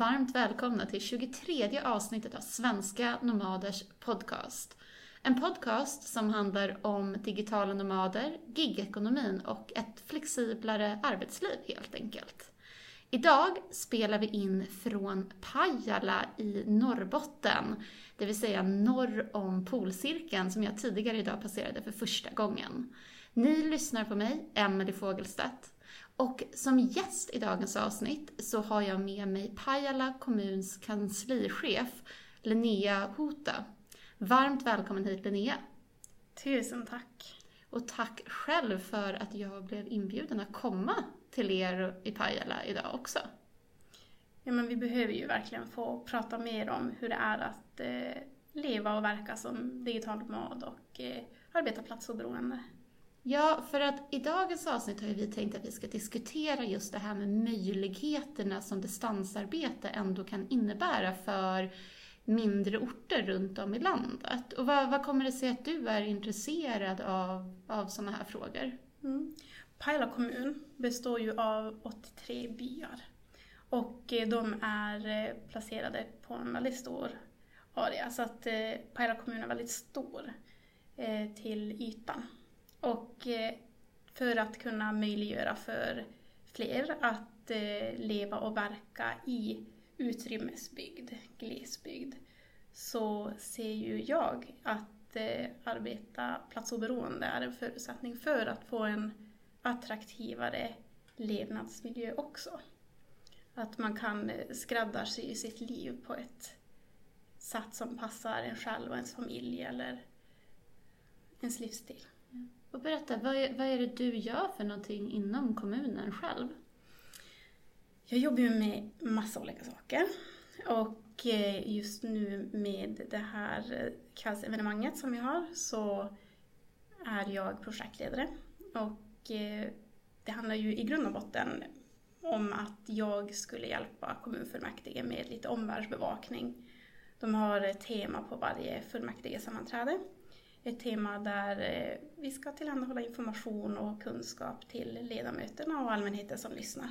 varmt välkomna till 23 avsnittet av Svenska Nomaders podcast. En podcast som handlar om digitala nomader, gigekonomin och ett flexiblare arbetsliv helt enkelt. Idag spelar vi in från Pajala i Norrbotten, det vill säga norr om polcirkeln som jag tidigare idag passerade för första gången. Ni lyssnar på mig, Emelie Fogelstedt. Och som gäst i dagens avsnitt så har jag med mig Pajala kommuns kanslichef Linnea Hota. Varmt välkommen hit Linnea. Tusen tack. Och tack själv för att jag blev inbjuden att komma till er i Pajala idag också. Ja, men vi behöver ju verkligen få prata mer om hur det är att eh, leva och verka som digital nomad och eh, arbeta platsoberoende. Ja, för att i dagens avsnitt har vi tänkt att vi ska diskutera just det här med möjligheterna som distansarbete ändå kan innebära för mindre orter runt om i landet. Och vad, vad kommer det sig att du är intresserad av, av sådana här frågor? Mm. Pajala kommun består ju av 83 byar och eh, de är eh, placerade på en väldigt stor area så att eh, Pajala kommun är väldigt stor till ytan. Och eh, för att kunna möjliggöra för fler att eh, leva och verka i utrymmesbygd, glesbygd, så ser ju jag att eh, arbeta platsoberoende är en förutsättning för att få en attraktivare levnadsmiljö också. Att man kan skräddarsy sitt liv på ett sätt som passar en själv och ens familj eller ens livsstil. Och berätta, vad är, vad är det du gör för någonting inom kommunen själv? Jag jobbar ju med massa olika saker. Och eh, just nu med det här eh, kvällsevenemanget som vi har så är jag projektledare. Och eh, det handlar ju i grund och botten om att jag skulle hjälpa kommunfullmäktige med lite omvärldsbevakning. De har ett tema på varje fullmäktigesammanträde. Ett tema där eh, vi ska tillhandahålla information och kunskap till ledamöterna och allmänheten som lyssnar.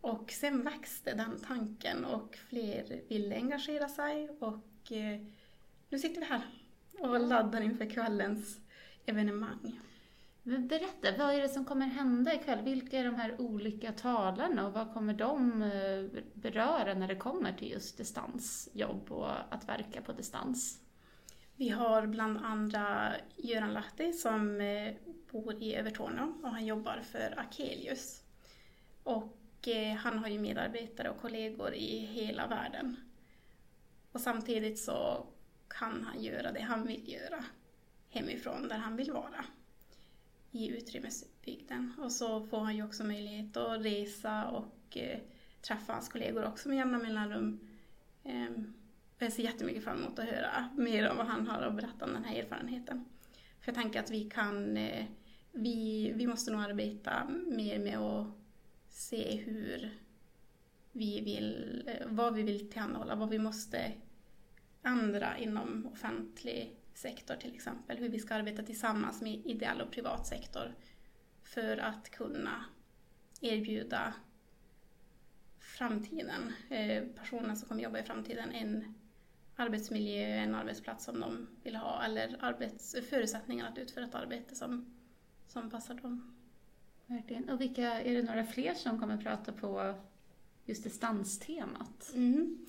Och sen växte den tanken och fler ville engagera sig och eh, nu sitter vi här och laddar inför kvällens evenemang. Berätta, vad är det som kommer hända ikväll? Vilka är de här olika talarna och vad kommer de eh, beröra när det kommer till just distansjobb och att verka på distans? Vi har bland andra Göran Lahti som eh, bor i Övertorneå och han jobbar för Akelius. Och eh, han har ju medarbetare och kollegor i hela världen. Och samtidigt så kan han göra det han vill göra hemifrån, där han vill vara i utrymmesbygden. Och så får han ju också möjlighet att resa och eh, träffa hans kollegor också med jämna mellanrum. Ehm, jag ser jättemycket fram emot att höra mer om vad han har att berätta om den här erfarenheten. För jag tänker att vi kan, eh, vi, vi måste nog arbeta mer med att se hur vi vill, eh, vad vi vill tillhandahålla, vad vi måste ändra inom offentlig sektor till exempel, hur vi ska arbeta tillsammans med ideell och privat sektor för att kunna erbjuda framtiden, eh, personer som kommer jobba i framtiden, en arbetsmiljö, en arbetsplats som de vill ha eller arbets, förutsättningar att utföra ett arbete som, som passar dem. Verkligen. Och vilka, är det några fler som kommer prata på just distanstemat? Mm.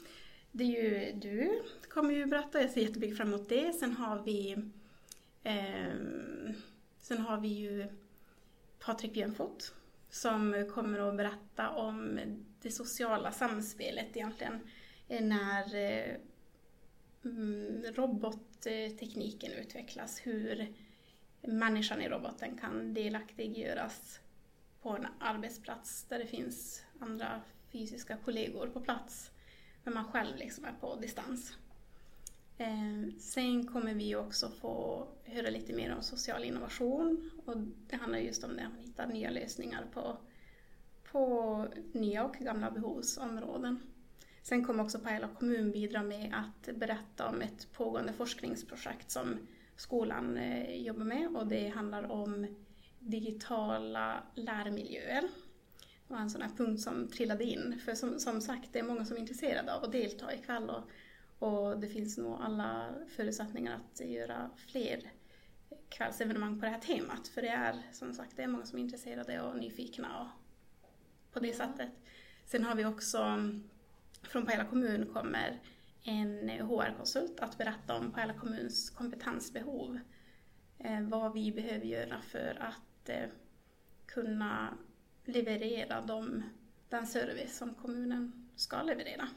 Det är ju du kommer ju berätta, jag ser jättemycket fram emot det. Sen har vi eh, Sen har vi ju Patrik Björnfot som kommer att berätta om det sociala samspelet egentligen när eh, Mm, robottekniken utvecklas, hur människan i roboten kan delaktiggöras på en arbetsplats där det finns andra fysiska kollegor på plats men man själv liksom är på distans. Eh, sen kommer vi också få höra lite mer om social innovation och det handlar just om det att hitta nya lösningar på, på nya och gamla behovsområden. Sen kommer också Pajala kommun bidra med att berätta om ett pågående forskningsprojekt som skolan eh, jobbar med och det handlar om digitala lärmiljöer. var en sån här punkt som trillade in. För som, som sagt, det är många som är intresserade av att delta ikväll och, och det finns nog alla förutsättningar att göra fler kvällsevenemang på det här temat. För det är som sagt, det är många som är intresserade och nyfikna och på det sättet. Sen har vi också, från Pajala kommun kommer en HR-konsult att berätta om Pajala kommuns kompetensbehov. Eh, vad vi behöver göra för att eh, kunna leverera de, den service som kommunen ska leverera.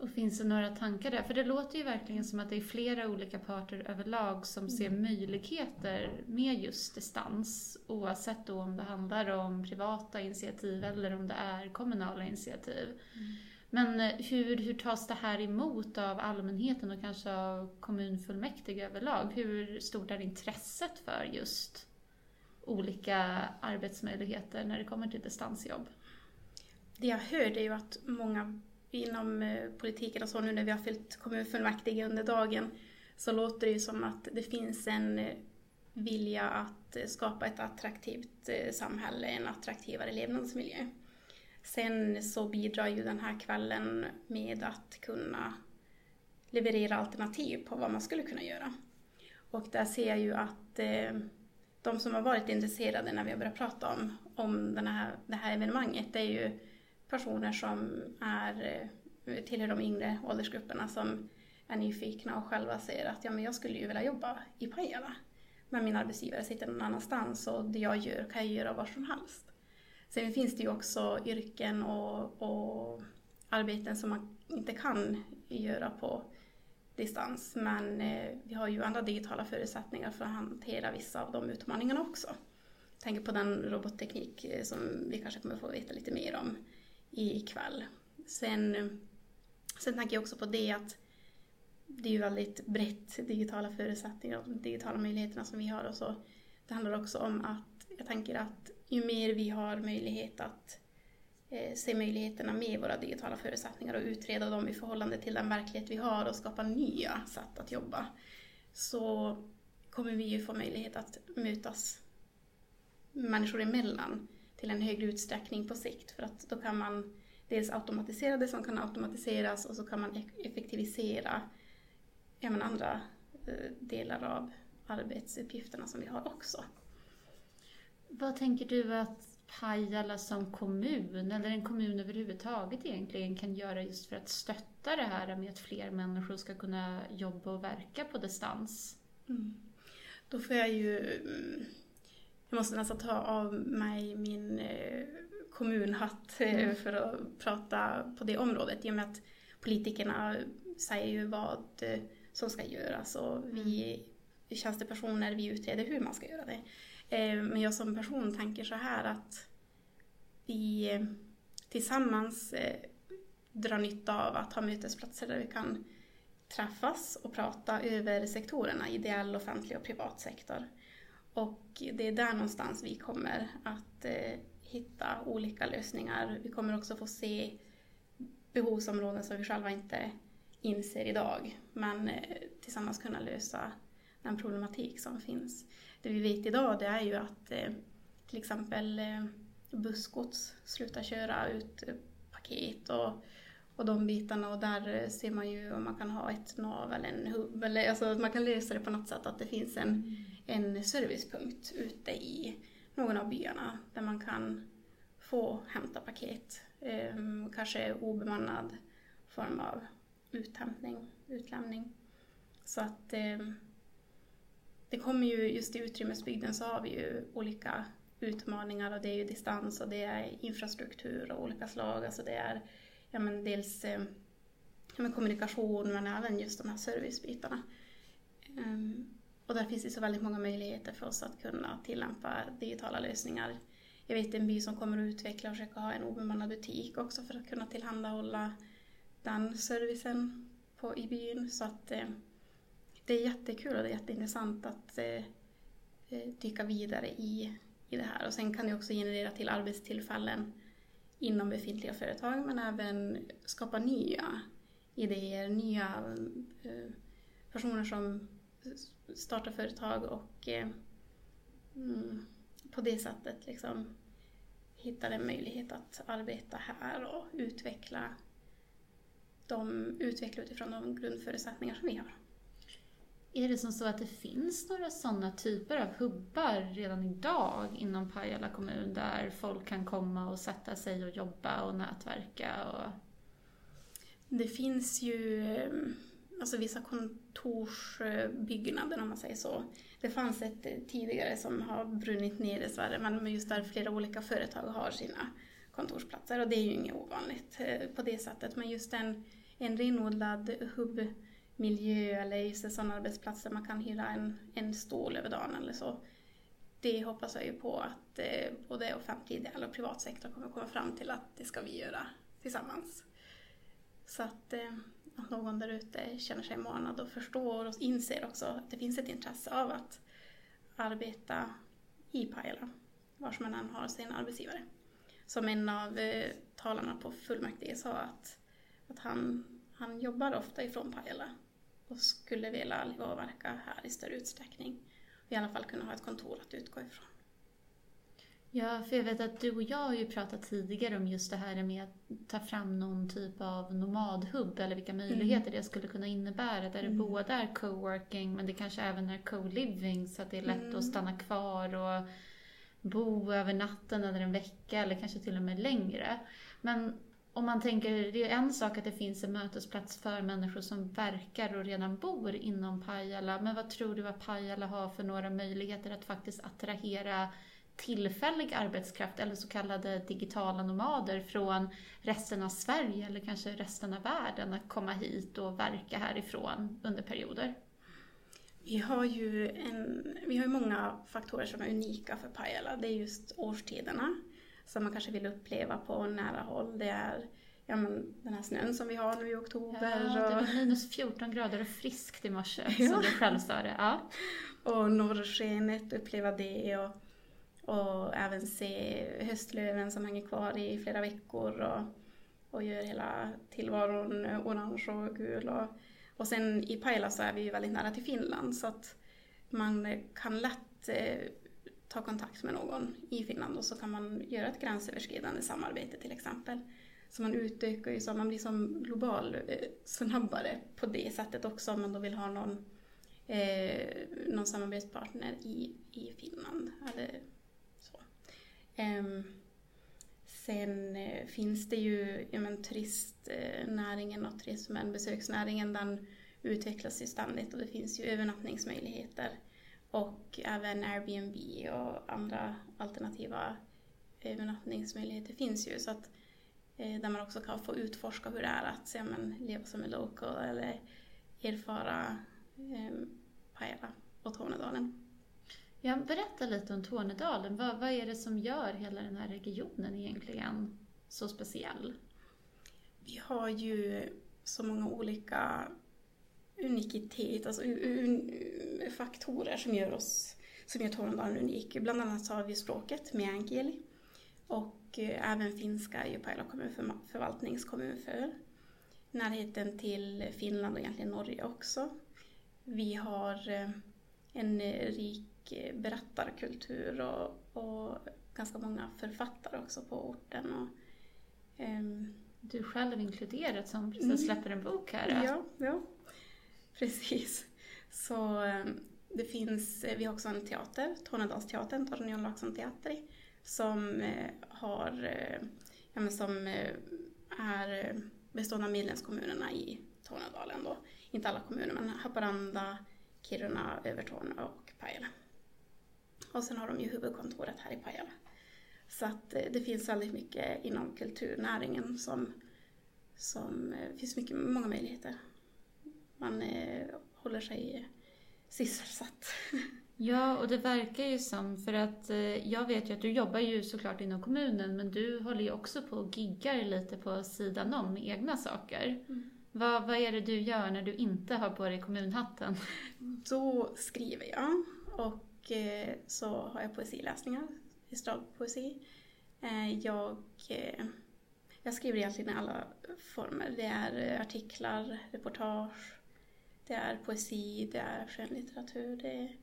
Och finns det några tankar där? För det låter ju verkligen som att det är flera olika parter överlag som ser mm. möjligheter med just distans. Oavsett då om det handlar om privata initiativ eller om det är kommunala initiativ. Mm. Men eh, hur, hur tas det här emot av allmänheten och kanske av kommunfullmäktige överlag? Hur stort är intresset för just olika arbetsmöjligheter när det kommer till distansjobb? Det jag hör är ju att många inom eh, politiken och så nu när vi har fyllt kommunfullmäktige under dagen så låter det ju som att det finns en eh, vilja att skapa ett attraktivt samhälle, en attraktivare levnadsmiljö. Sen så bidrar ju den här kvällen med att kunna leverera alternativ på vad man skulle kunna göra. Och där ser jag ju att eh, de som har varit intresserade när vi har börjat prata om, om den här, det här evenemanget, det är ju personer som är, eh, tillhör de yngre åldersgrupperna som är nyfikna och själva säger att ja, men jag skulle ju vilja jobba i Pajala. Men min arbetsgivare sitter någon annanstans och det jag gör kan jag göra var som helst. Sen finns det ju också yrken och, och arbeten som man inte kan göra på distans. Men eh, vi har ju andra digitala förutsättningar för att hantera vissa av de utmaningarna också. Jag tänker på den robotteknik eh, som vi kanske kommer få veta lite mer om ikväll. Sen, sen tänker jag också på det att det är ju väldigt brett digitala förutsättningar och digitala möjligheterna som vi har och så. Det handlar också om att jag tänker att ju mer vi har möjlighet att eh, se möjligheterna med våra digitala förutsättningar och utreda dem i förhållande till den verklighet vi har och skapa nya sätt att jobba, så kommer vi ju få möjlighet att mötas människor emellan till en högre utsträckning på sikt. För att då kan man dels automatisera det som kan automatiseras och så kan man e- effektivisera även andra eh, delar av arbetsuppgifterna som vi har också. Vad tänker du att Pajala som kommun, eller en kommun överhuvudtaget egentligen, kan göra just för att stötta det här med att fler människor ska kunna jobba och verka på distans? Mm. Då får jag ju... Mm, jag måste nästan ta av mig min eh, kommunhatt eh, mm. för att prata på det området i och med att politikerna säger ju vad eh, som ska göras och vi mm. tjänstepersoner vi utreder hur man ska göra det. Eh, men jag som person tänker så här att vi eh, tillsammans eh, drar nytta av att ha mötesplatser där vi kan träffas och prata över sektorerna, ideell, offentlig och privat sektor. Och det är där någonstans vi kommer att hitta olika lösningar. Vi kommer också få se behovsområden som vi själva inte inser idag, men tillsammans kunna lösa den problematik som finns det vi vet idag det är ju att eh, till exempel eh, bussgods slutar köra ut eh, paket och, och de bitarna och där ser man ju om man kan ha ett nav eller en hubb eller alltså man kan lösa det på något sätt att det finns en, en servicepunkt ute i någon av byarna där man kan få hämta paket. Ehm, kanske obemannad form av uthämtning, utlämning. Så att eh, det kommer ju just i utrymmesbygden så har vi ju olika utmaningar och det är ju distans och det är infrastruktur av olika slag. Alltså det är ja, men dels eh, ja, men kommunikation men även just de här servicebitarna. Um, och där finns det så väldigt många möjligheter för oss att kunna tillämpa digitala lösningar. Jag vet en by som kommer att utveckla och försöka ha en obemannad butik också för att kunna tillhandahålla den servicen på, i byn. Så att eh, det är jättekul och det är jätteintressant att eh, eh, dyka vidare i, i det här. Och sen kan det också generera till arbetstillfällen inom befintliga företag men även skapa nya idéer, nya eh, personer som startar företag och eh, mm, på det sättet liksom hittar en möjlighet att arbeta här och utveckla, de, utveckla utifrån de grundförutsättningar som vi har. Är det som så att det finns några sådana typer av hubbar redan idag inom Pajala kommun där folk kan komma och sätta sig och jobba och nätverka? Och... Det finns ju alltså vissa kontorsbyggnader om man säger så. Det fanns ett tidigare som har brunnit ner dessvärre, men just där flera olika företag har sina kontorsplatser och det är ju inget ovanligt eh, på det sättet. Men just en, en renodlad miljö eller just en sån arbetsplats där man kan hyra en, en stol över dagen eller så. Det hoppas jag ju på att eh, både offentlig, ideell och privat sektor kommer komma fram till att det ska vi göra tillsammans. Så att eh, att någon där ute känner sig manad och förstår och inser också att det finns ett intresse av att arbeta i Pajala, var man än har sin arbetsgivare. Som en av eh, talarna på fullmäktige sa att, att han, han jobbar ofta ifrån Pajala och skulle vilja leva och verka här i större utsträckning. I alla fall kunna ha ett kontor att utgå ifrån. Ja, för jag vet att du och jag har ju pratat tidigare om just det här med att ta fram någon typ av nomadhubb eller vilka möjligheter mm. det skulle kunna innebära. Där mm. det både är coworking men det kanske även är co-living så att det är lätt mm. att stanna kvar och bo över natten eller en vecka eller kanske till och med längre. Men om man tänker, det är en sak att det finns en mötesplats för människor som verkar och redan bor inom Pajala, men vad tror du att Pajala har för några möjligheter att faktiskt attrahera tillfällig arbetskraft eller så kallade digitala nomader från resten av Sverige eller kanske resten av världen att komma hit och verka härifrån under perioder? Vi har ju, en, vi har många faktorer som är unika för Pajala. Det är just årstiderna som man kanske vill uppleva på nära håll. Det är ja, men, den här snön som vi har nu i oktober. Ja, det var minus 14 grader och friskt i morse, ja. som du själv sa det. Ja. Och norrskenet, uppleva det. Och, och även se höstlöven som hänger kvar i flera veckor och, och gör hela tillvaron orange och gul. Och, och sen i Pajala så är vi ju väldigt nära till Finland så att man kan lätt eh, ta kontakt med någon i Finland och så kan man göra ett gränsöverskridande samarbete till exempel. Så man utökar ju så man blir som global eh, snabbare på det sättet också om man då vill ha någon, eh, någon samarbetspartner i, i Finland. Eller Um, sen eh, finns det ju ja, men, turistnäringen och turismen, besöksnäringen, den utvecklas ju ständigt och det finns ju övernattningsmöjligheter. Och även Airbnb och andra alternativa övernattningsmöjligheter finns ju. Så att, eh, där man också kan få utforska hur det är att ja, men, leva som en local eller erfara eh, Pajala och Tornedalen. Ja, berätta lite om Tornedalen. Vad, vad är det som gör hela den här regionen egentligen så speciell? Vi har ju så många olika unikitet, alltså un, faktorer som gör oss som gör Tornedalen unik. Bland annat så har vi språket, meänkieli, och eh, även finska är ju Pajala kommun för, förvaltningskommun för. Närheten till Finland och egentligen Norge också. Vi har eh, en rik berättarkultur och, och ganska många författare också på orten. Och, um, du själv inkluderat som precis mm. släpper en bok här. Ja, ja, precis. Så ehm, det finns, eh, vi har också en teater, Tornedalsteatern, Tornion Laakson Teateri, som eh, har, eh, ja, men som är bestående av medlemskommunerna i Tornedalen då. Inte alla kommuner, men Haparanda, Kiruna, Övertorneå och Pajala. Och sen har de ju huvudkontoret här i Pajala. Så att det finns väldigt mycket inom kulturnäringen som, som finns mycket, många möjligheter. Man eh, håller sig sysselsatt. Ja, och det verkar ju som, för att eh, jag vet ju att du jobbar ju såklart inom kommunen, men du håller ju också på och giggar lite på sidan om med egna saker. Mm. Vad, vad är det du gör när du inte har på dig kommunhatten? Då skriver jag och Eh, så har jag poesiläsningar, estradpoesi. Eh, jag, jag skriver egentligen i alla former. Det är artiklar, reportage, det är poesi, det är skönlitteratur. Det är,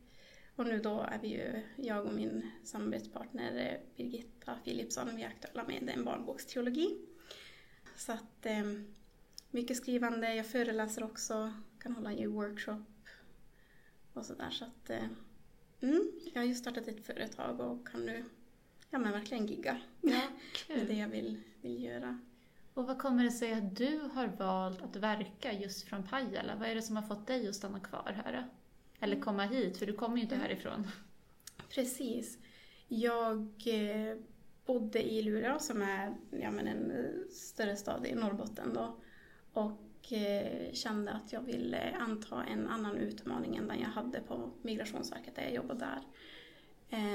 Och nu då är vi ju, jag och min samarbetspartner eh, Birgitta Philipsson, vi är aktuella med en barnboksteologi. Så att eh, mycket skrivande, jag föreläser också, kan hålla i workshop och sådär. Så att eh, mm, jag har just startat ett företag och kan nu ja, men verkligen gigga. Ja, det är det kul. jag vill, vill göra. Och vad kommer det sig att du har valt att verka just från Pajala? Vad är det som har fått dig att stanna kvar här? Eller komma hit, för du kommer ju inte härifrån. Precis. Jag eh, bodde i Luleå som är ja, men en eh, större stad i Norrbotten då. Och eh, kände att jag ville anta en annan utmaning än den jag hade på Migrationsverket där jag jobbade där.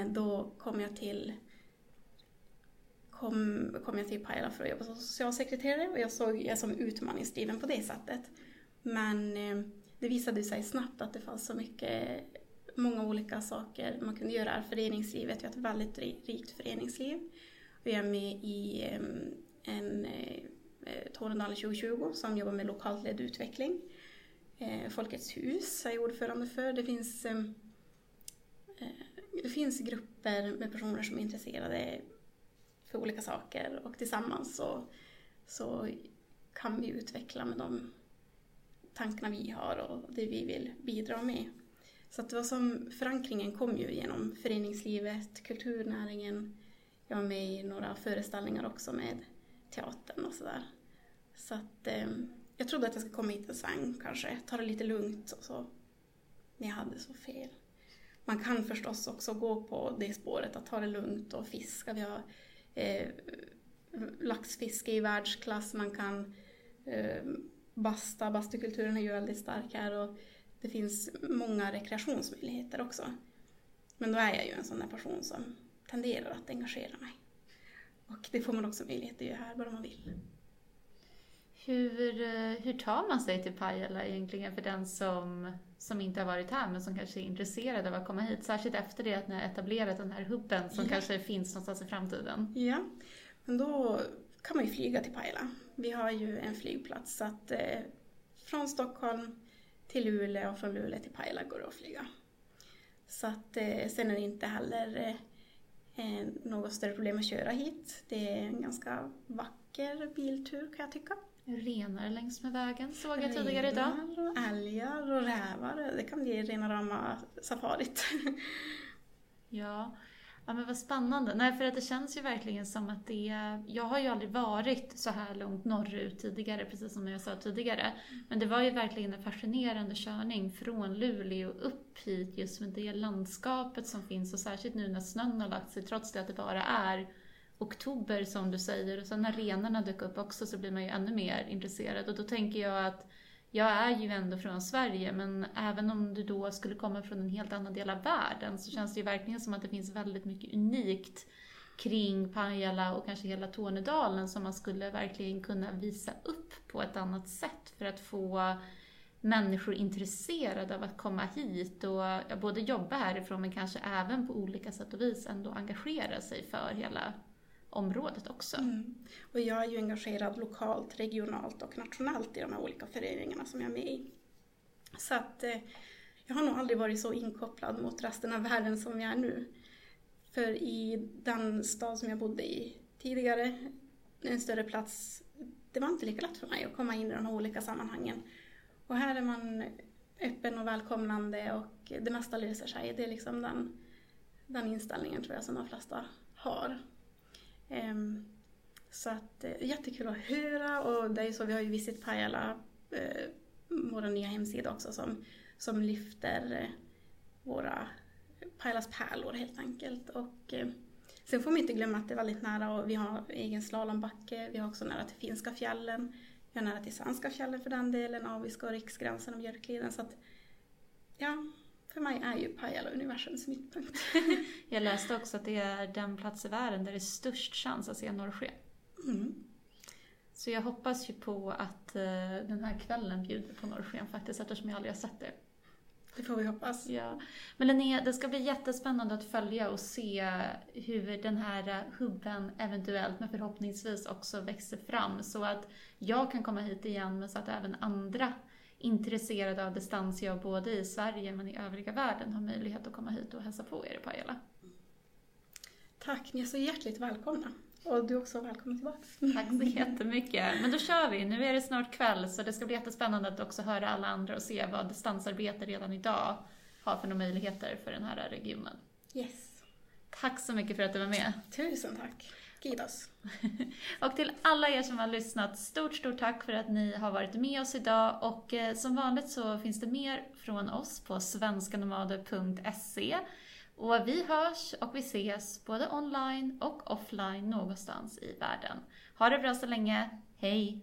Då kom jag till kom, kom jag till Pajala för att jobba som socialsekreterare och jag såg jag som utmaningsdriven på det sättet. Men eh, det visade sig snabbt att det fanns så mycket, många olika saker man kunde göra föreningslivet. Vi har ett väldigt rikt föreningsliv. Vi är med i en eh, eh, Tornedalen 2020 som jobbar med lokalt ledd utveckling. Folkets hus är jag ordförande för. Det finns, det finns grupper med personer som är intresserade för olika saker och tillsammans så, så kan vi utveckla med de tankarna vi har och det vi vill bidra med. Så att det var som förankringen kom ju genom föreningslivet, kulturnäringen. Jag var med i några föreställningar också med teatern och sådär. Så att eh, jag trodde att jag skulle komma hit en sväng kanske, ta det lite lugnt och så. Men jag hade så fel. Man kan förstås också gå på det spåret att ta det lugnt och fiska. Vi har eh, laxfiske i världsklass, man kan eh, basta, bastukulturen är ju väldigt stark här och det finns många rekreationsmöjligheter också. Men då är jag ju en sån där person som tenderar att engagera mig. Och det får man också möjlighet att göra här, bara man vill. Hur, eh, hur tar man sig till Pajala egentligen för den som, som inte har varit här men som kanske är intresserad av att komma hit? Särskilt efter det att ni har etablerat den här hubben som Ja. kanske finns någonstans i framtiden. Ja, men då kan man ju flyga till Pajala. Vi har ju en flygplats så att eh, från Stockholm till Luleå och från Luleå till Pajala går det att flyga. Så att eh, sen är det inte heller eh, eh, något större problem att köra hit. Det är en ganska vacker biltur kan jag tycka. Renar längs med vägen såg jag tidigare idag. Renar älgar och rävar. Det kan bli rena rama safarit. Ja. ja, men vad spännande. Nej, för att det känns ju verkligen som att det är... Jag har ju aldrig varit så här långt norrut tidigare, precis som jag sa tidigare. Men det var ju verkligen en fascinerande körning från Luleå upp hit, just med det landskapet som finns och särskilt nu när snön har lagt sig, trots det att det bara är oktober som du säger. Och sen när renarna dök upp också så blir man ju ännu mer intresserad. Och då tänker jag att jag är ju ändå från Sverige, men även om du då skulle komma från en helt annan del av världen så känns det ju verkligen som att det finns väldigt mycket unikt kring Pajala och kanske hela Tornedalen som man skulle verkligen kunna visa upp på ett annat sätt för att få människor intresserade av att komma hit och både jobba härifrån men kanske även på olika sätt och vis ändå engagera sig för hela området också. Mm. Och jag är ju engagerad lokalt, regionalt och nationellt i de här olika föreningarna som jag är med i. Så att eh, jag har nog aldrig varit så inkopplad mot resten av världen som jag är nu. För i den stad som jag bodde i tidigare, en större plats, det var inte lika lätt för mig att komma in i de här olika sammanhangen. Och här är man öppen och välkomnande och det mesta löser sig. Det är liksom den, den inställningen tror jag som de flesta har. Ehm, så att eh, jättekul att höra och det är ju så, vi har ju Visit Pajala, eh, vår nya hemsida också som, som lyfter eh, våra Pajalas pärlor helt enkelt. Och, eh, sen får man inte glömma att det är väldigt nära och vi har egen slalombacke, vi har också nära till finska fjällen, vi har nära till svenska fjällen för den delen, Abisko, Riksgränsen och Björkliden. Så att, ja, för mig är ju Pajala universums mittpunkt. Jag läste också att det är den plats i världen där det är störst chans att se norrsken. Mm. Så jag hoppas ju på att eh, den här kvällen bjuder på norrsken faktiskt, eftersom jag aldrig har sett det. Det får vi hoppas. Ja. Men Linnea, det ska bli jättespännande att följa och se hur den här hubben eventuellt, men förhoppningsvis också växer fram så att jag kan komma hit igen, men så att även andra intresserade av distansjobb både i Sverige men i övriga världen har möjlighet att komma hit och hälsa på er i Pajala. Tack, ni är så hjärtligt välkomna. Och du är också välkommen tillbaka. Tack så jättemycket. Men då kör vi. Nu är det snart kväll så det ska bli jättespännande att också höra alla andra och se vad distansarbete redan idag har för några möjligheter för den här regionen. Yes. Tack så mycket för att du var med. Tusen tack. Kiitos. Och till alla er som har lyssnat, stort, stort tack för att ni har varit med oss idag. Och eh, som vanligt så finns det mer från oss på svenskanomader.se. Och vi hörs och vi ses både online och offline någonstans i världen. Ha det bra så länge. Hej!